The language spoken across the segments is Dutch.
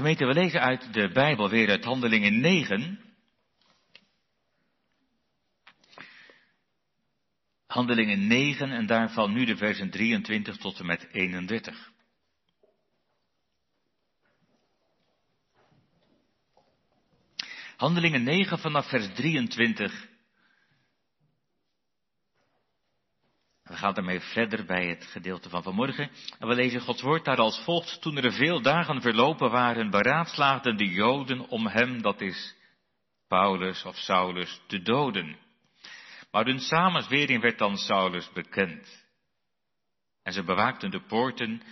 Gemeente, we lezen uit de Bijbel weer uit Handelingen 9. Handelingen 9 en daarvan nu de versen 23 tot en met 31. Handelingen 9 vanaf vers 23. We gaan daarmee verder bij het gedeelte van vanmorgen. En we lezen Gods woord daar als volgt. Toen er veel dagen verlopen waren, beraadslaagden de Joden om hem, dat is Paulus of Saulus, te doden. Maar hun samenzwering werd dan Saulus bekend. En ze bewaakten de poorten,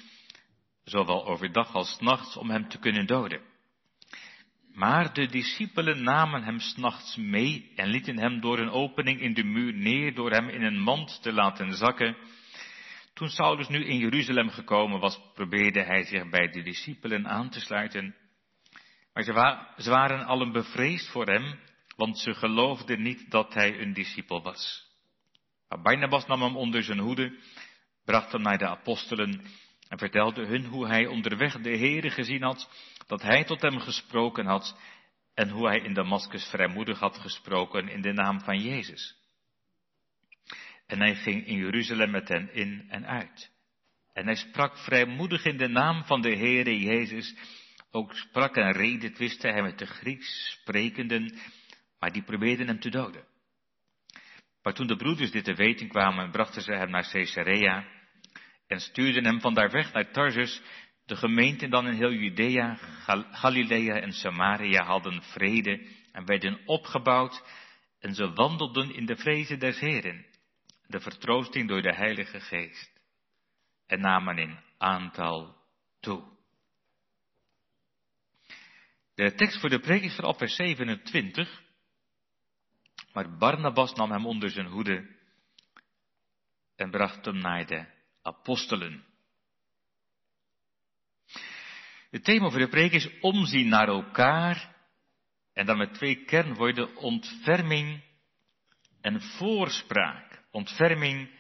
zowel overdag als nachts, om hem te kunnen doden. Maar de discipelen namen hem s'nachts mee en lieten hem door een opening in de muur neer door hem in een mand te laten zakken. Toen Saulus nu in Jeruzalem gekomen was, probeerde hij zich bij de discipelen aan te sluiten. Maar ze, waren allen bevreesd voor hem, want ze geloofden niet dat hij een discipel was. Maar Barnabas nam hem onder zijn hoede, bracht hem naar de apostelen en vertelde hun hoe hij onderweg de Heere gezien had, dat hij tot hem gesproken had en hoe hij in Damaskus vrijmoedig had gesproken in de naam van Jezus. En hij ging in Jeruzalem met hen in en uit. En hij sprak vrijmoedig in de naam van de Heere Jezus. Ook sprak en reden twiste hij met de Grieks sprekenden, maar die probeerden hem te doden. Maar toen de broeders dit te weten kwamen, brachten ze hem naar Caesarea en stuurden hem vandaar weg naar Tarsus. De gemeenten dan in heel Judea, Galilea en Samaria hadden vrede en werden opgebouwd en ze wandelden in de vrezen des Heren, de vertroosting door de Heilige Geest en namen in aantal toe. De tekst voor de preek is vanaf vers 27. Maar Barnabas nam hem onder zijn hoede en bracht hem naar de apostelen. Het thema voor de preek is omzien naar elkaar en dan met twee kernwoorden ontferming en voorspraak. Ontferming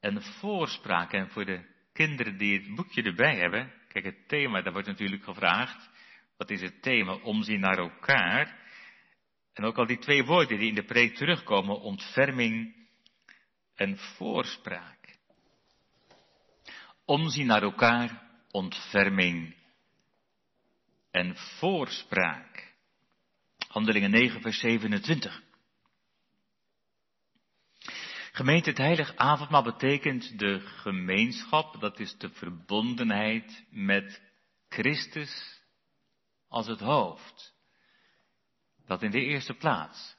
en voorspraak. En voor de kinderen die het boekje erbij hebben, kijk het thema, daar wordt natuurlijk gevraagd, wat is het thema? Omzien naar elkaar. En ook al die twee woorden die in de preek terugkomen, ontferming en voorspraak. Omzien naar elkaar, ontferming en voorspraak. Handelingen 9, vers 27. Gemeente, het heilig avondmaal betekent de gemeenschap, dat is de verbondenheid met Christus als het hoofd. Dat in de eerste plaats.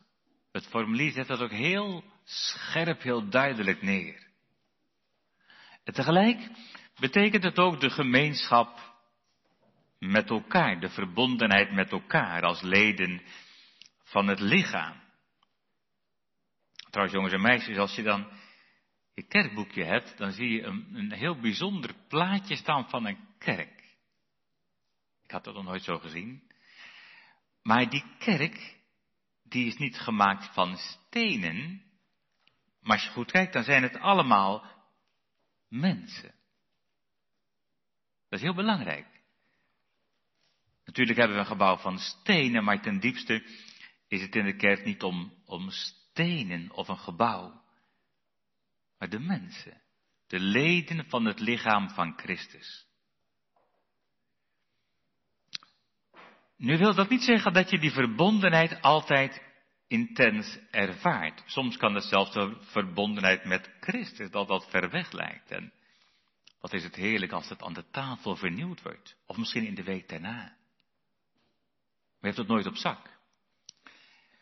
Het formulier zet dat ook heel scherp, heel duidelijk neer. En tegelijk betekent het ook de gemeenschap met elkaar, de verbondenheid met elkaar als leden van het lichaam. Trouwens, jongens en meisjes, als je dan je kerkboekje hebt, dan zie je een, een heel bijzonder plaatje staan van een kerk. Ik had dat nog nooit zo gezien. Maar die kerk, die is niet gemaakt van stenen. Maar als je goed kijkt, dan zijn het allemaal mensen. Dat is heel belangrijk. Natuurlijk hebben we een gebouw van stenen, maar ten diepste is het in de kerk niet om, om stenen of een gebouw, maar de mensen, de leden van het lichaam van Christus. Nu wil dat niet zeggen dat je die verbondenheid altijd intens ervaart. Soms kan het zelfs de verbondenheid met Christus dat dat ver weg lijkt. En wat is het heerlijk als het aan de tafel vernieuwd wordt. Of misschien in de week daarna. Maar je hebt het nooit op zak.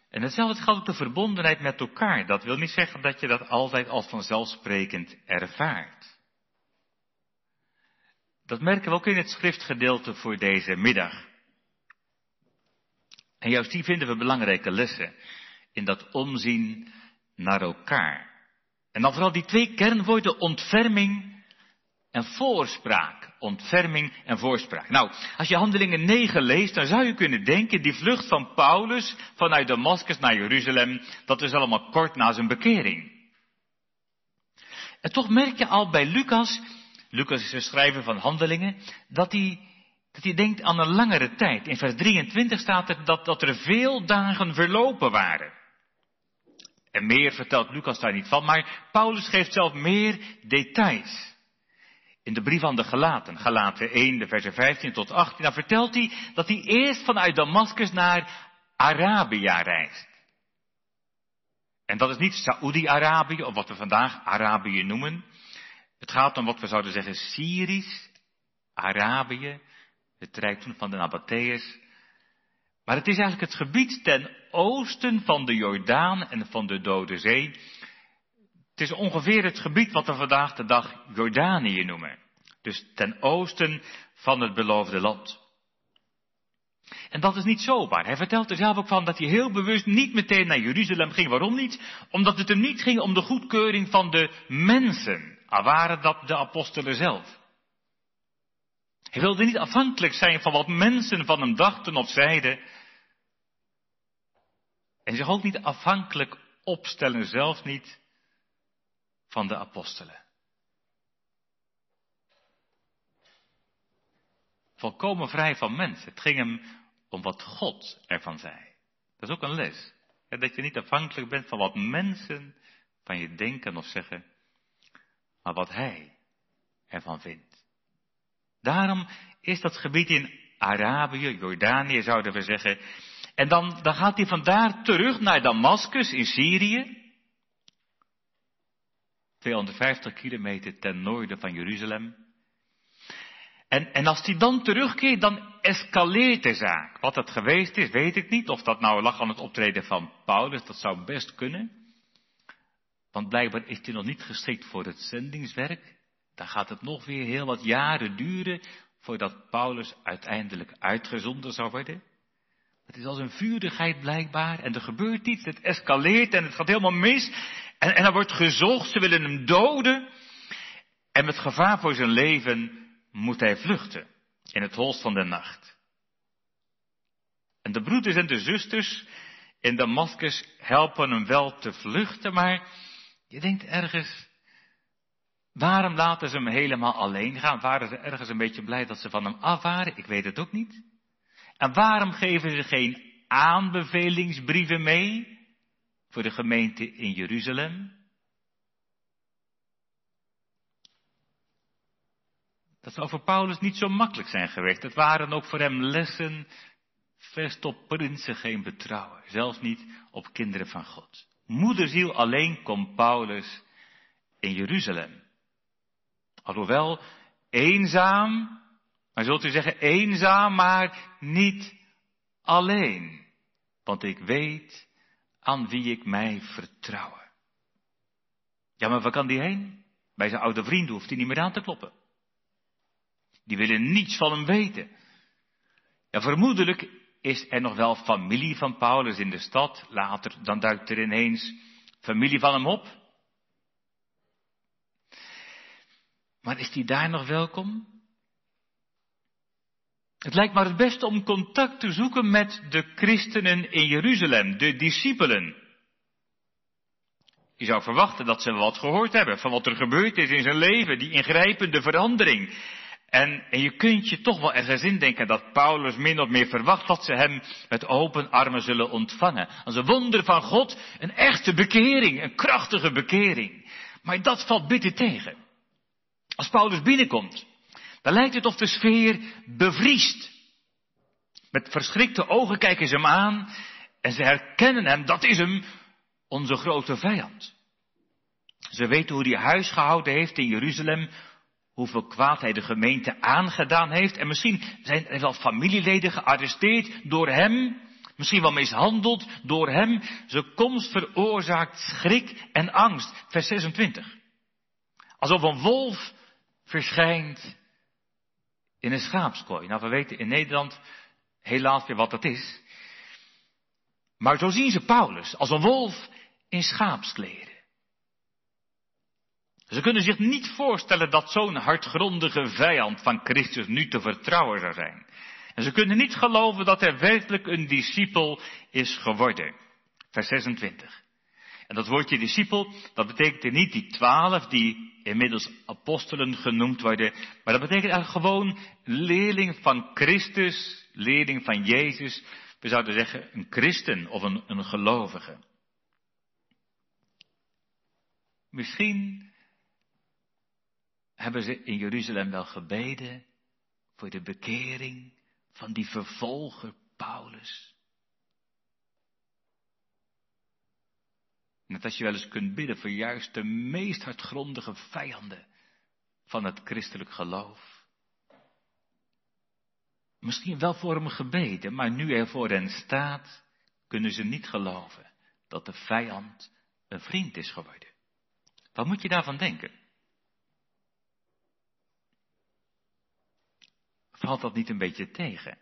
En hetzelfde geldt ook de verbondenheid met elkaar. Dat wil niet zeggen dat je dat altijd als vanzelfsprekend ervaart. Dat merken we ook in het schriftgedeelte voor deze middag. En juist die vinden we belangrijke lessen in dat omzien naar elkaar. En dan vooral die twee kernwoorden ontferming en voorspraak. Ontferming en voorspraak. Nou, als je handelingen 9 leest, dan zou je kunnen denken, die vlucht van Paulus vanuit Damascus naar Jeruzalem, dat is allemaal kort na zijn bekering. En toch merk je al bij Lucas, Lucas is een schrijver van handelingen, dat hij Dat hij denkt aan een langere tijd. In vers 23 staat er dat, dat er veel dagen verlopen waren. En meer vertelt Lucas daar niet van, maar Paulus geeft zelf meer details. In de brief aan de Galaten, Galaten 1, de versen 15 tot 18, dan vertelt hij dat hij eerst vanuit Damascus naar Arabia reist. En dat is niet Saoedi-Arabië, of wat we vandaag Arabië noemen. Het gaat om wat we zouden zeggen Syrisch, Arabië, het rijk toen van de Nabateërs. Maar het is eigenlijk het gebied ten oosten van de Jordaan en van de Dode Zee. Het is ongeveer het gebied wat we vandaag de dag Jordanië noemen. Dus ten oosten van het beloofde land. En dat is niet zomaar. Hij vertelt er zelf ook van dat hij heel bewust niet meteen naar Jeruzalem ging. Waarom niet? Omdat het hem niet ging om de goedkeuring van de mensen. Al waren dat de apostelen zelf. Hij wilde niet afhankelijk zijn van wat mensen van hem dachten of zeiden. En zich ook niet afhankelijk opstellen, zelfs niet van de apostelen. Volkomen vrij van mensen. Het ging hem om wat God ervan zei. Dat is ook een les. Dat je niet afhankelijk bent van wat mensen van je denken of zeggen, maar wat Hij ervan vindt. Daarom is dat gebied in Arabië, Jordanië zouden we zeggen. En dan, dan gaat hij vandaar terug naar Damascus in Syrië. 250 kilometer ten noorden van Jeruzalem. En, en als hij dan terugkeert, dan escaleert de zaak. Wat het geweest is, weet ik niet. Of dat nou lag aan het optreden van Paulus, dat zou best kunnen. Want blijkbaar is hij nog niet geschikt voor het zendingswerk. Dan gaat het nog weer heel wat jaren duren voordat Paulus uiteindelijk uitgezonden zou worden. Het is als een vurigheid blijkbaar en er gebeurt iets, het escaleert en het gaat helemaal mis. En, en wordt gezocht, ze willen hem doden. En met gevaar voor zijn leven moet hij vluchten in het holst van de nacht. En de broeders en de zusters in Damascus helpen hem wel te vluchten, maar je denkt ergens, waarom laten ze hem helemaal alleen gaan? Waren ze ergens een beetje blij dat ze van hem af waren? Ik weet het ook niet. En waarom geven ze geen aanbevelingsbrieven mee voor de gemeente in Jeruzalem? Dat zou voor Paulus niet zo makkelijk zijn geweest. Het waren ook voor hem lessen, vest op prinsen geen betrouwen. Zelfs niet op kinderen van God. Moederziel alleen komt Paulus in Jeruzalem. Alhoewel eenzaam, maar zult u zeggen eenzaam, maar niet alleen. Want ik weet aan wie ik mij vertrouw. Ja, maar waar kan die heen? Bij zijn oude vrienden hoeft hij niet meer aan te kloppen. Die willen niets van hem weten. Ja, vermoedelijk is er nog wel familie van Paulus in de stad. Later, dan duikt er ineens familie van hem op. Maar is die daar nog welkom? Het lijkt maar het beste om contact te zoeken met de christenen in Jeruzalem, de discipelen. Je zou verwachten dat ze wat gehoord hebben van wat er gebeurd is in zijn leven, die ingrijpende verandering. En, en je kunt je toch wel ergens indenken dat Paulus min of meer verwacht dat ze hem met open armen zullen ontvangen. Als een wonder van God, een echte bekering, een krachtige bekering. Maar dat valt bitter tegen. Als Paulus binnenkomt, dan lijkt het of de sfeer bevriest. Met verschrikte ogen kijken ze hem aan en ze herkennen hem, dat is hem, onze grote vijand. Ze weten hoe hij huis gehouden heeft in Jeruzalem, hoeveel kwaad hij de gemeente aangedaan heeft. En misschien zijn er wel familieleden gearresteerd door hem. Misschien wel mishandeld door hem. Zijn komst veroorzaakt schrik en angst. Vers 26. Alsof een wolf verschijnt in een schaapskooi. Nou, we weten in Nederland helaas weer wat dat is. Maar zo zien ze Paulus als een wolf in schaapskleren. Ze kunnen zich niet voorstellen dat zo'n hardgrondige vijand van Christus nu te vertrouwen zou zijn. En ze kunnen niet geloven dat hij werkelijk een discipel is geworden. Vers 26. En dat woordje discipel, dat betekent niet die twaalf die inmiddels apostelen genoemd worden, maar dat betekent eigenlijk gewoon leerling van Christus, leerling van Jezus. We zouden zeggen een christen of een, een gelovige. Misschien hebben ze in Jeruzalem wel gebeden voor de bekering van die vervolger Paulus. Net als je wel eens kunt bidden voor juist de meest hardgrondige vijanden van het christelijk geloof. Misschien wel voor hem gebeden, maar nu er voor hen staat, kunnen ze niet geloven dat de vijand een vriend is geworden. Wat moet je daarvan denken? Valt dat niet een beetje tegen?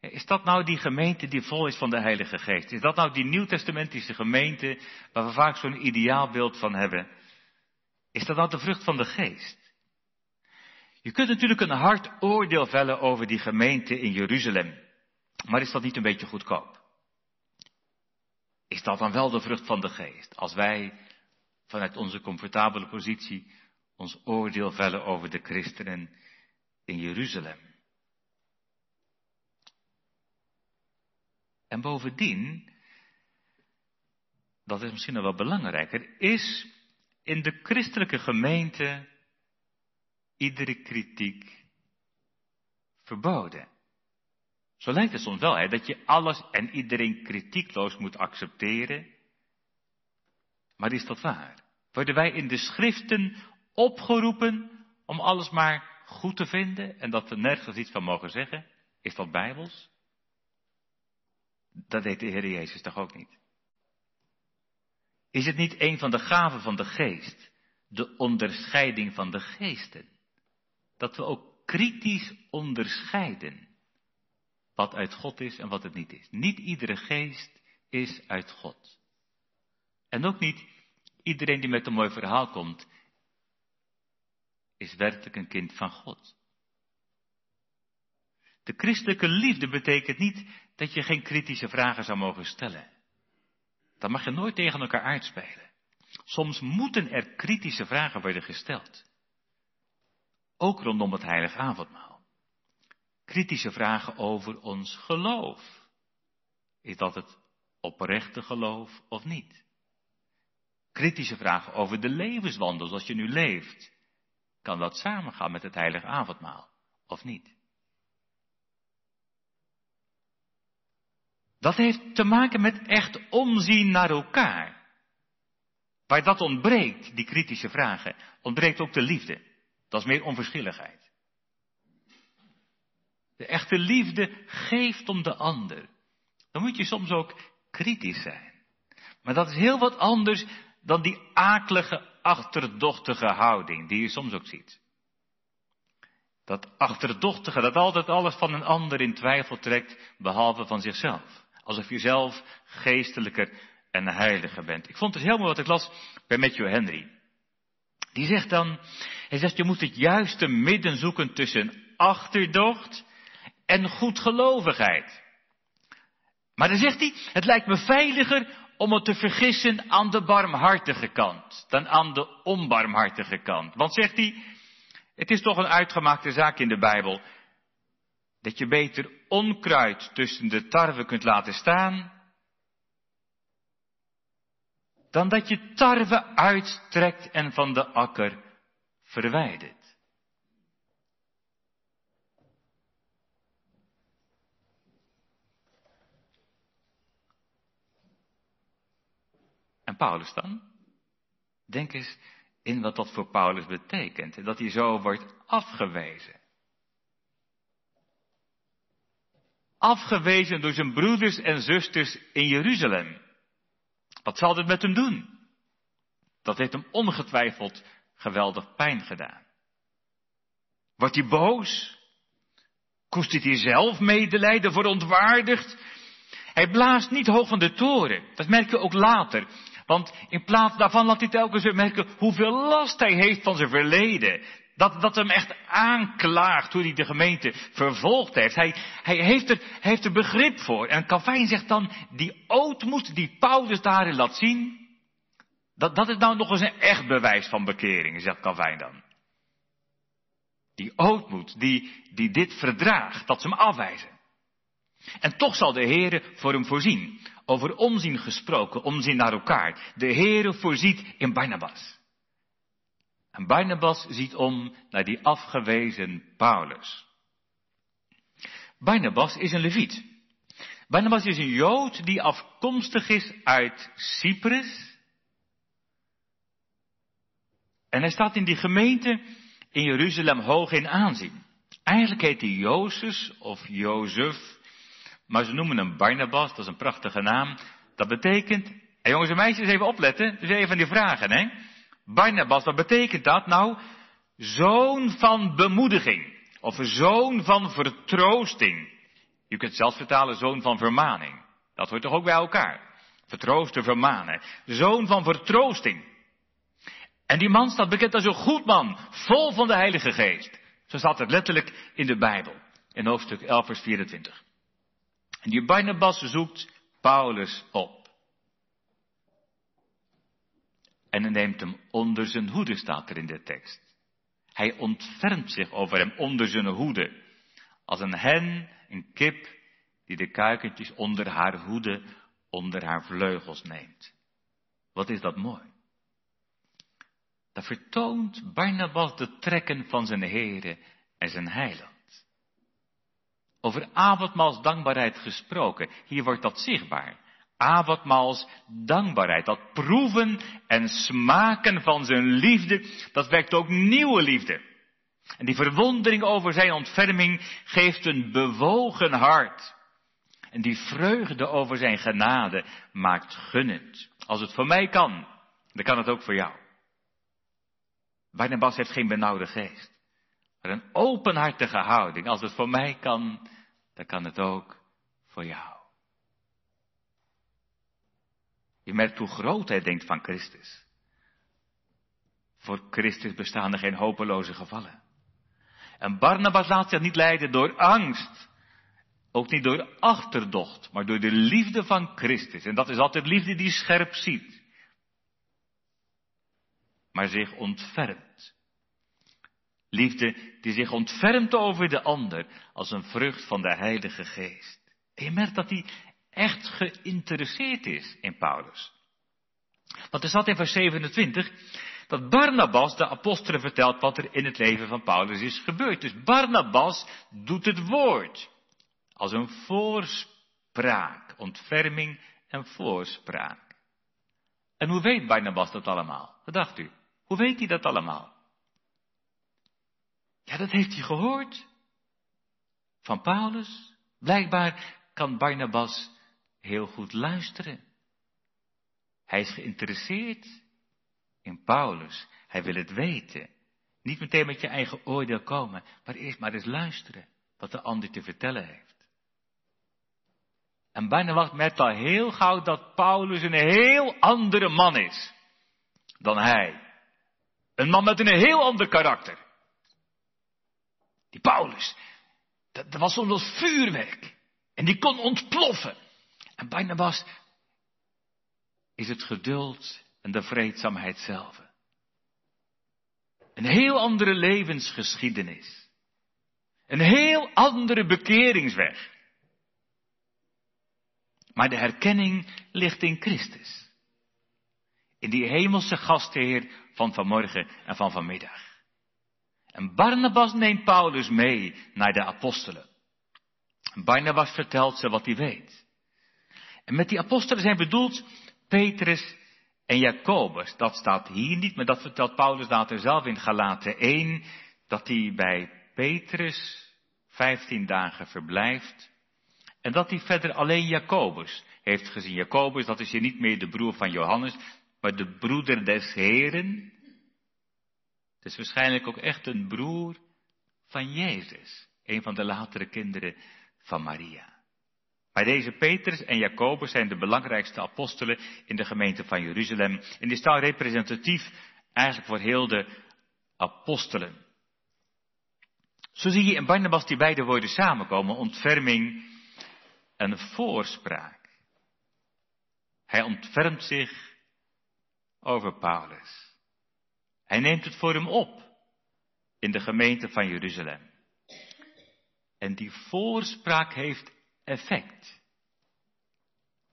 Is dat nou die gemeente die vol is van de Heilige Geest? Is dat nou die nieuwtestamentische gemeente waar we vaak zo'n ideaalbeeld van hebben? Is dat nou de vrucht van de Geest? Je kunt natuurlijk een hard oordeel vellen over die gemeente in Jeruzalem. Maar is dat niet een beetje goedkoop? Is dat dan wel de vrucht van de Geest? Als wij vanuit onze comfortabele positie ons oordeel vellen over de christenen in Jeruzalem. En bovendien, dat is misschien nog wel belangrijker, is in de christelijke gemeente iedere kritiek verboden. Zo lijkt het soms wel, hè, dat je alles en iedereen kritiekloos moet accepteren. Maar is dat waar? Worden wij in de schriften opgeroepen om alles maar goed te vinden en dat we nergens iets van mogen zeggen? Is dat bijbels? Dat deed de Heer Jezus toch ook niet? Is het niet een van de gaven van de geest, de onderscheiding van de geesten? Dat we ook kritisch onderscheiden wat uit God is en wat het niet is. Niet iedere geest is uit God. En ook niet iedereen die met een mooi verhaal komt, is werkelijk een kind van God. De christelijke liefde betekent niet dat je geen kritische vragen zou mogen stellen. Dat mag je nooit tegen elkaar uitspelen. Soms moeten er kritische vragen worden gesteld. Ook rondom het heilige avondmaal. Kritische vragen over ons geloof. Is dat het oprechte geloof of niet? Kritische vragen over de levenswandel zoals je nu leeft. Kan dat samengaan met het heilige avondmaal of niet? Dat heeft te maken met echt omzien naar elkaar. Waar dat ontbreekt, die kritische vragen, ontbreekt ook de liefde. Dat is meer onverschilligheid. De echte liefde geeft om de ander. Dan moet je soms ook kritisch zijn. Maar dat is heel wat anders dan die akelige, achterdochtige houding die je soms ook ziet. Dat achterdochtige, dat altijd alles van een ander in twijfel trekt, behalve van zichzelf. Alsof je zelf geestelijker en heiliger bent. Ik vond het heel mooi wat ik las bij Matthew Henry. Die zegt dan, hij zegt je moet het juiste midden zoeken tussen achterdocht en goedgelovigheid. Maar dan zegt hij, het lijkt me veiliger om het te vergissen aan de barmhartige kant dan aan de onbarmhartige kant. Want zegt hij, het is toch een uitgemaakte zaak in de Bijbel dat je beter onkruid tussen de tarwe kunt laten staan, dan dat je tarwe uittrekt en van de akker verwijdert. En Paulus dan? Denk eens in wat dat voor Paulus betekent. Dat hij zo wordt afgewezen. Afgewezen door zijn broeders en zusters in Jeruzalem. Wat zal dit met hem doen? Dat heeft hem ongetwijfeld geweldig pijn gedaan. Wordt hij boos? Koestert hij zelf medelijden, verontwaardigd? Hij blaast niet hoog van de toren. Dat merk je ook later. Want in plaats daarvan laat hij telkens weer merken hoeveel last hij heeft van zijn verleden. Dat, dat hem echt aanklaagt hoe hij de gemeente vervolgd heeft. Hij, hij heeft, er, heeft er begrip voor. En Calvijn zegt dan, die ootmoed die Paulus daarin laat zien, Dat, dat is nou nog eens een echt bewijs van bekering, zegt Calvijn dan. Die ootmoed, die, die dit verdraagt, dat ze hem afwijzen. En toch zal de Heere voor hem voorzien. Over omzien gesproken, omzien naar elkaar. De Heere voorziet in Barnabas. Barnabas ziet om naar die afgewezen Paulus. Barnabas is een leviet. Barnabas is een Jood die afkomstig is uit Cyprus. En hij staat in die gemeente in Jeruzalem hoog in aanzien. Eigenlijk heet hij Jozef of Jozef, maar ze noemen hem Barnabas, dat is een prachtige naam. Dat betekent, en jongens en meisjes even opletten, dus even die vragen, hè. Barnabas, wat betekent dat? Nou, zoon van bemoediging. Of zoon van vertroosting. Je kunt zelfs vertalen zoon van vermaning. Dat hoort toch ook bij elkaar. Vertroosten, vermanen. Zoon van vertroosting. En die man staat bekend als een goed man, vol van de Heilige Geest. Zo staat het letterlijk in de Bijbel, in hoofdstuk 11, vers 24. En die Barnabas zoekt Paulus op. En neemt hem onder zijn hoede, staat er in de tekst. Hij ontfermt zich over hem onder zijn hoede. Als een hen, een kip, die de kuikentjes onder haar hoede, onder haar vleugels neemt. Wat is dat mooi. Dat vertoont Barnabas de trekken van zijn Here en zijn heiland. Over avondmaals dankbaarheid gesproken. Hier wordt dat zichtbaar. Avondmaals dankbaarheid. Dat proeven en smaken van zijn liefde, dat wekt ook nieuwe liefde. En die verwondering over zijn ontferming geeft een bewogen hart. En die vreugde over zijn genade maakt gunnend. Als het voor mij kan, dan kan het ook voor jou. Barnabas heeft geen benauwde geest. Maar een openhartige houding. Als het voor mij kan, dan kan het ook voor jou. Je merkt hoe groot hij denkt van Christus. Voor Christus bestaan er geen hopeloze gevallen. En Barnabas laat zich niet leiden door angst. Ook niet door achterdocht, maar door de liefde van Christus. En dat is altijd liefde die scherp ziet. Maar zich ontfermt. Liefde die zich ontfermt over de ander als een vrucht van de Heilige Geest. En je merkt dat hij echt geïnteresseerd is in Paulus. Want er staat in vers 27 dat Barnabas de apostelen vertelt wat er in het leven van Paulus is gebeurd. Dus Barnabas doet het woord als een voorspraak, ontferming en voorspraak. En hoe weet Barnabas dat allemaal? Wat dacht u? Hoe weet hij dat allemaal? Ja, dat heeft hij gehoord. Van Paulus. Blijkbaar kan Barnabas heel goed luisteren. Hij is geïnteresseerd in Paulus. Hij wil het weten. Niet meteen met je eigen oordeel komen, maar eerst maar eens luisteren wat de ander te vertellen heeft. En Barnabas merkt al heel gauw dat Paulus een heel andere man is dan hij. Een man met een heel ander karakter. Die Paulus, dat, dat was soms vuurwerk. En die kon ontploffen. En Barnabas is het geduld en de vreedzaamheid zelf. Een heel andere levensgeschiedenis. Een heel andere bekeringsweg. Maar de herkenning ligt in Christus. In die hemelse gastheer van vanmorgen en van vanmiddag. En Barnabas neemt Paulus mee naar de apostelen. Barnabas vertelt ze wat hij weet. En met die apostelen zijn bedoeld Petrus en Jacobus. Dat staat hier niet, maar dat vertelt Paulus later zelf in Galaten 1, dat hij bij Petrus 15 dagen verblijft. En dat hij verder alleen Jacobus heeft gezien. Jacobus, dat is hier niet meer de broer van Johannes, maar de broeder des Heren. Het is waarschijnlijk ook echt een broer van Jezus. Een van de latere kinderen van Maria. Maar deze Petrus en Jacobus zijn de belangrijkste apostelen in de gemeente van Jeruzalem. En die staan representatief eigenlijk voor heel de apostelen. Zo zie je in Barnabas die beide woorden samenkomen, ontferming en voorspraak. Hij ontfermt zich over Paulus. Hij neemt het voor hem op in de gemeente van Jeruzalem. En die voorspraak heeft effect.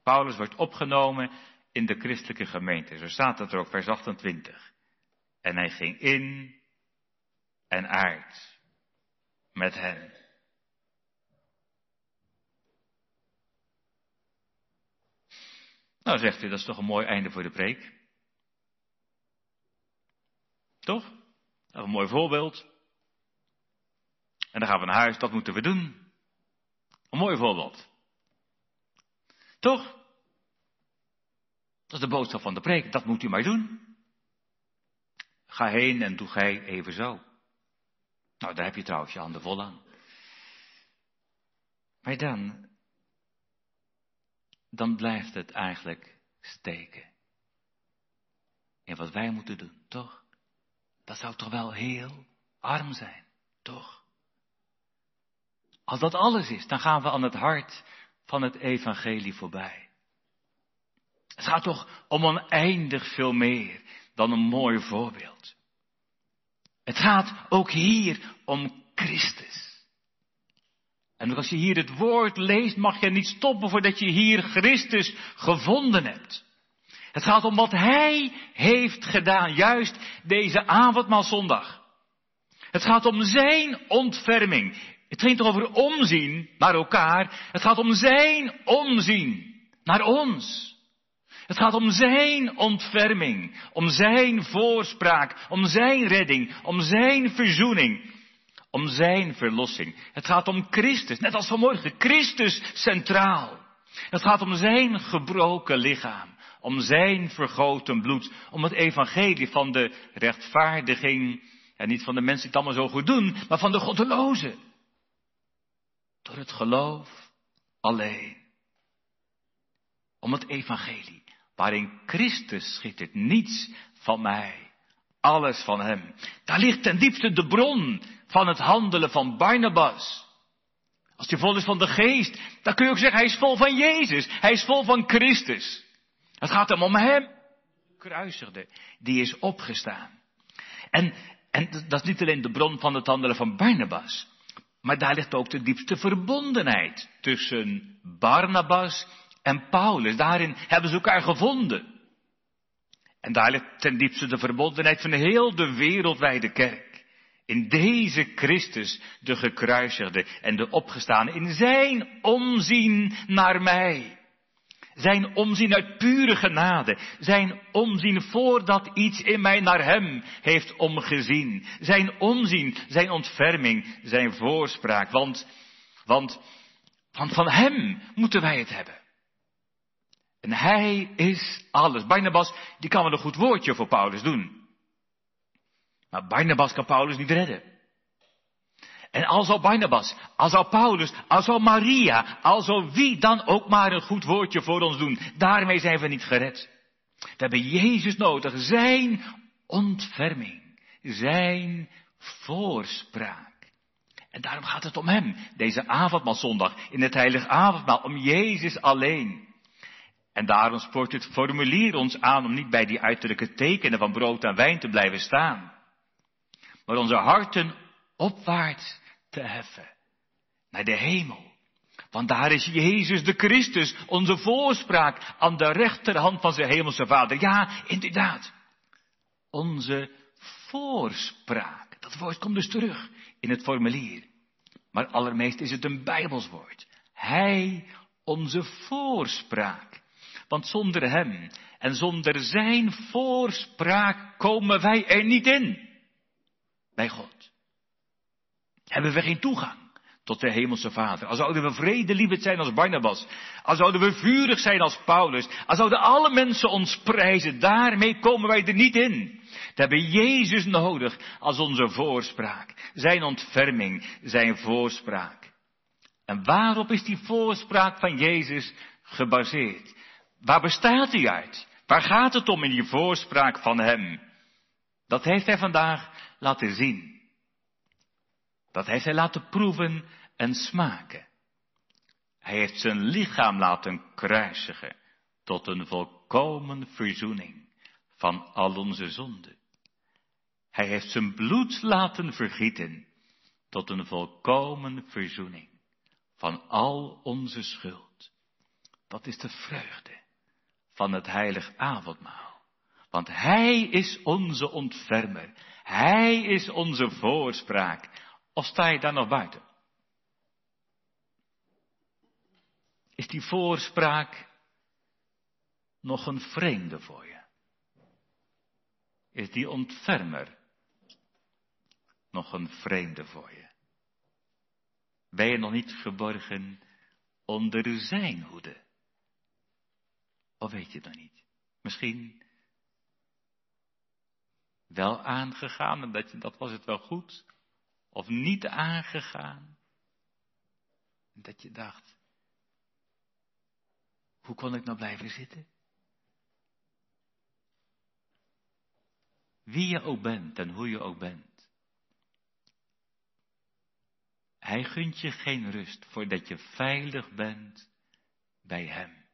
Paulus wordt opgenomen in de christelijke gemeente. Zo staat het er ook, vers 28. En hij ging in en uit met hen. Nou, zegt u, dat is toch een mooi einde voor de preek? Toch? Een mooi voorbeeld. En dan gaan we naar huis, dat moeten we doen. Een mooi voorbeeld. Toch? Dat is de boodschap van de preek, dat moet u maar doen. Ga heen en doe gij even zo. Nou, daar heb je trouwens je handen vol aan. Maar dan, dan blijft het eigenlijk steken. In wat wij moeten doen, toch? Dat zou toch wel heel arm zijn, toch? Als dat alles is, dan gaan we aan het hart van het evangelie voorbij. Het gaat toch om oneindig veel meer dan een mooi voorbeeld. Het gaat ook hier om Christus. En als je hier het woord leest, mag je niet stoppen voordat je hier Christus gevonden hebt. Het gaat om wat Hij heeft gedaan, juist deze avondmaalzondag. Het gaat om Zijn ontferming. Het ging toch over omzien naar elkaar. Het gaat om Zijn omzien naar ons. Het gaat om Zijn ontferming, om Zijn voorspraak, om Zijn redding, om Zijn verzoening, om Zijn verlossing. Het gaat om Christus, net als vanmorgen, Christus centraal. Het gaat om Zijn gebroken lichaam, om Zijn vergoten bloed, om het evangelie van de rechtvaardiging, en niet van de mensen die het allemaal zo goed doen, maar van de goddelozen. Door het geloof alleen. Om het evangelie waarin Christus schittert. Niets van mij, alles van Hem. Daar ligt ten diepste de bron van het handelen van Barnabas. Als hij vol is van de geest, dan kun je ook zeggen, hij is vol van Jezus. Hij is vol van Christus. Het gaat hem om Hem, kruisigde, die is opgestaan. En, en dat is niet alleen de bron van het handelen van Barnabas. Maar daar ligt ook de diepste verbondenheid tussen Barnabas en Paulus. Daarin hebben ze elkaar gevonden. En daar ligt ten diepste de verbondenheid van heel de wereldwijde kerk. In deze Christus, de gekruisigde en de opgestane, in zijn omzien naar mij. Zijn omzien uit pure genade. Zijn omzien voordat iets in mij naar hem heeft omgezien. Zijn omzien, zijn ontferming, zijn voorspraak. Want, want, want van hem moeten wij het hebben. En hij is alles. Barnabas, die kan wel een goed woordje voor Paulus doen. Maar Barnabas kan Paulus niet redden. En al zou Barnabas, al zou Paulus, al zou Maria, al zou wie dan ook maar een goed woordje voor ons doen, daarmee zijn we niet gered. We hebben Jezus nodig, zijn ontferming, zijn voorspraak. En daarom gaat het om hem, deze avondmaalzondag, in het heilige avondmaal, om Jezus alleen. En daarom spoort het formulier ons aan om niet bij die uiterlijke tekenen van brood en wijn te blijven staan. Maar onze harten opwaarts heffen. Naar de hemel. Want daar is Jezus de Christus, onze voorspraak aan de rechterhand van zijn hemelse Vader. Ja, inderdaad. Onze voorspraak. Dat woord komt dus terug in het formulier. Maar allermeest is het een Bijbelswoord. Hij, onze voorspraak. Want zonder Hem en zonder Zijn voorspraak komen wij er niet in. Bij God. Hebben we geen toegang tot de Hemelse Vader. Als zouden we vredelievend zijn als Barnabas. Als zouden we vurig zijn als Paulus. Als zouden alle mensen ons prijzen. Daarmee komen wij er niet in. We hebben Jezus nodig als onze voorspraak. Zijn ontferming, zijn voorspraak. En waarop is die voorspraak van Jezus gebaseerd? Waar bestaat hij uit? Waar gaat het om in die voorspraak van hem? Dat heeft hij vandaag laten zien. Dat heeft hij laten proeven en smaken. Hij heeft zijn lichaam laten kruisigen tot een volkomen verzoening van al onze zonden. Hij heeft zijn bloed laten vergieten tot een volkomen verzoening van al onze schuld. Dat is de vreugde van het heilig avondmaal. Want Hij is onze ontfermer. Hij is onze voorspraak. Of sta je daar nog buiten? Is die voorspraak nog een vreemde voor je? Is die ontfermer nog een vreemde voor je? Ben je nog niet geborgen onder zijn hoede? Of weet je dat niet? Misschien wel aangegaan en dat, je, dat was het wel goed. Of niet aangegaan. Dat je dacht, hoe kon ik nou blijven zitten? Wie je ook bent en hoe je ook bent. Hij gunt je geen rust voordat je veilig bent bij Hem.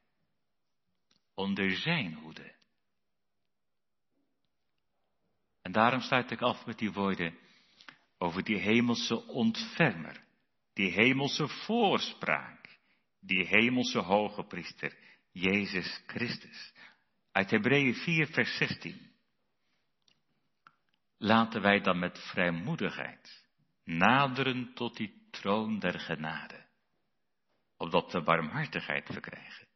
Onder Zijn hoede. En daarom sluit ik af met die woorden over die hemelse ontfermer, die hemelse voorspraak, die hemelse hoge priester, Jezus Christus. Uit Hebreeën 4, vers 16. Laten wij dan met vrijmoedigheid naderen tot die troon der genade, opdat we barmhartigheid verkrijgen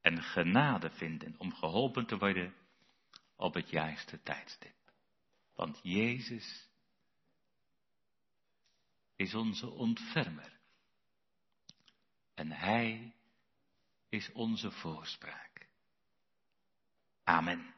en genade vinden om geholpen te worden op het juiste tijdstip. Want Jezus is onze ontfermer. En Hij is onze voorspraak. Amen.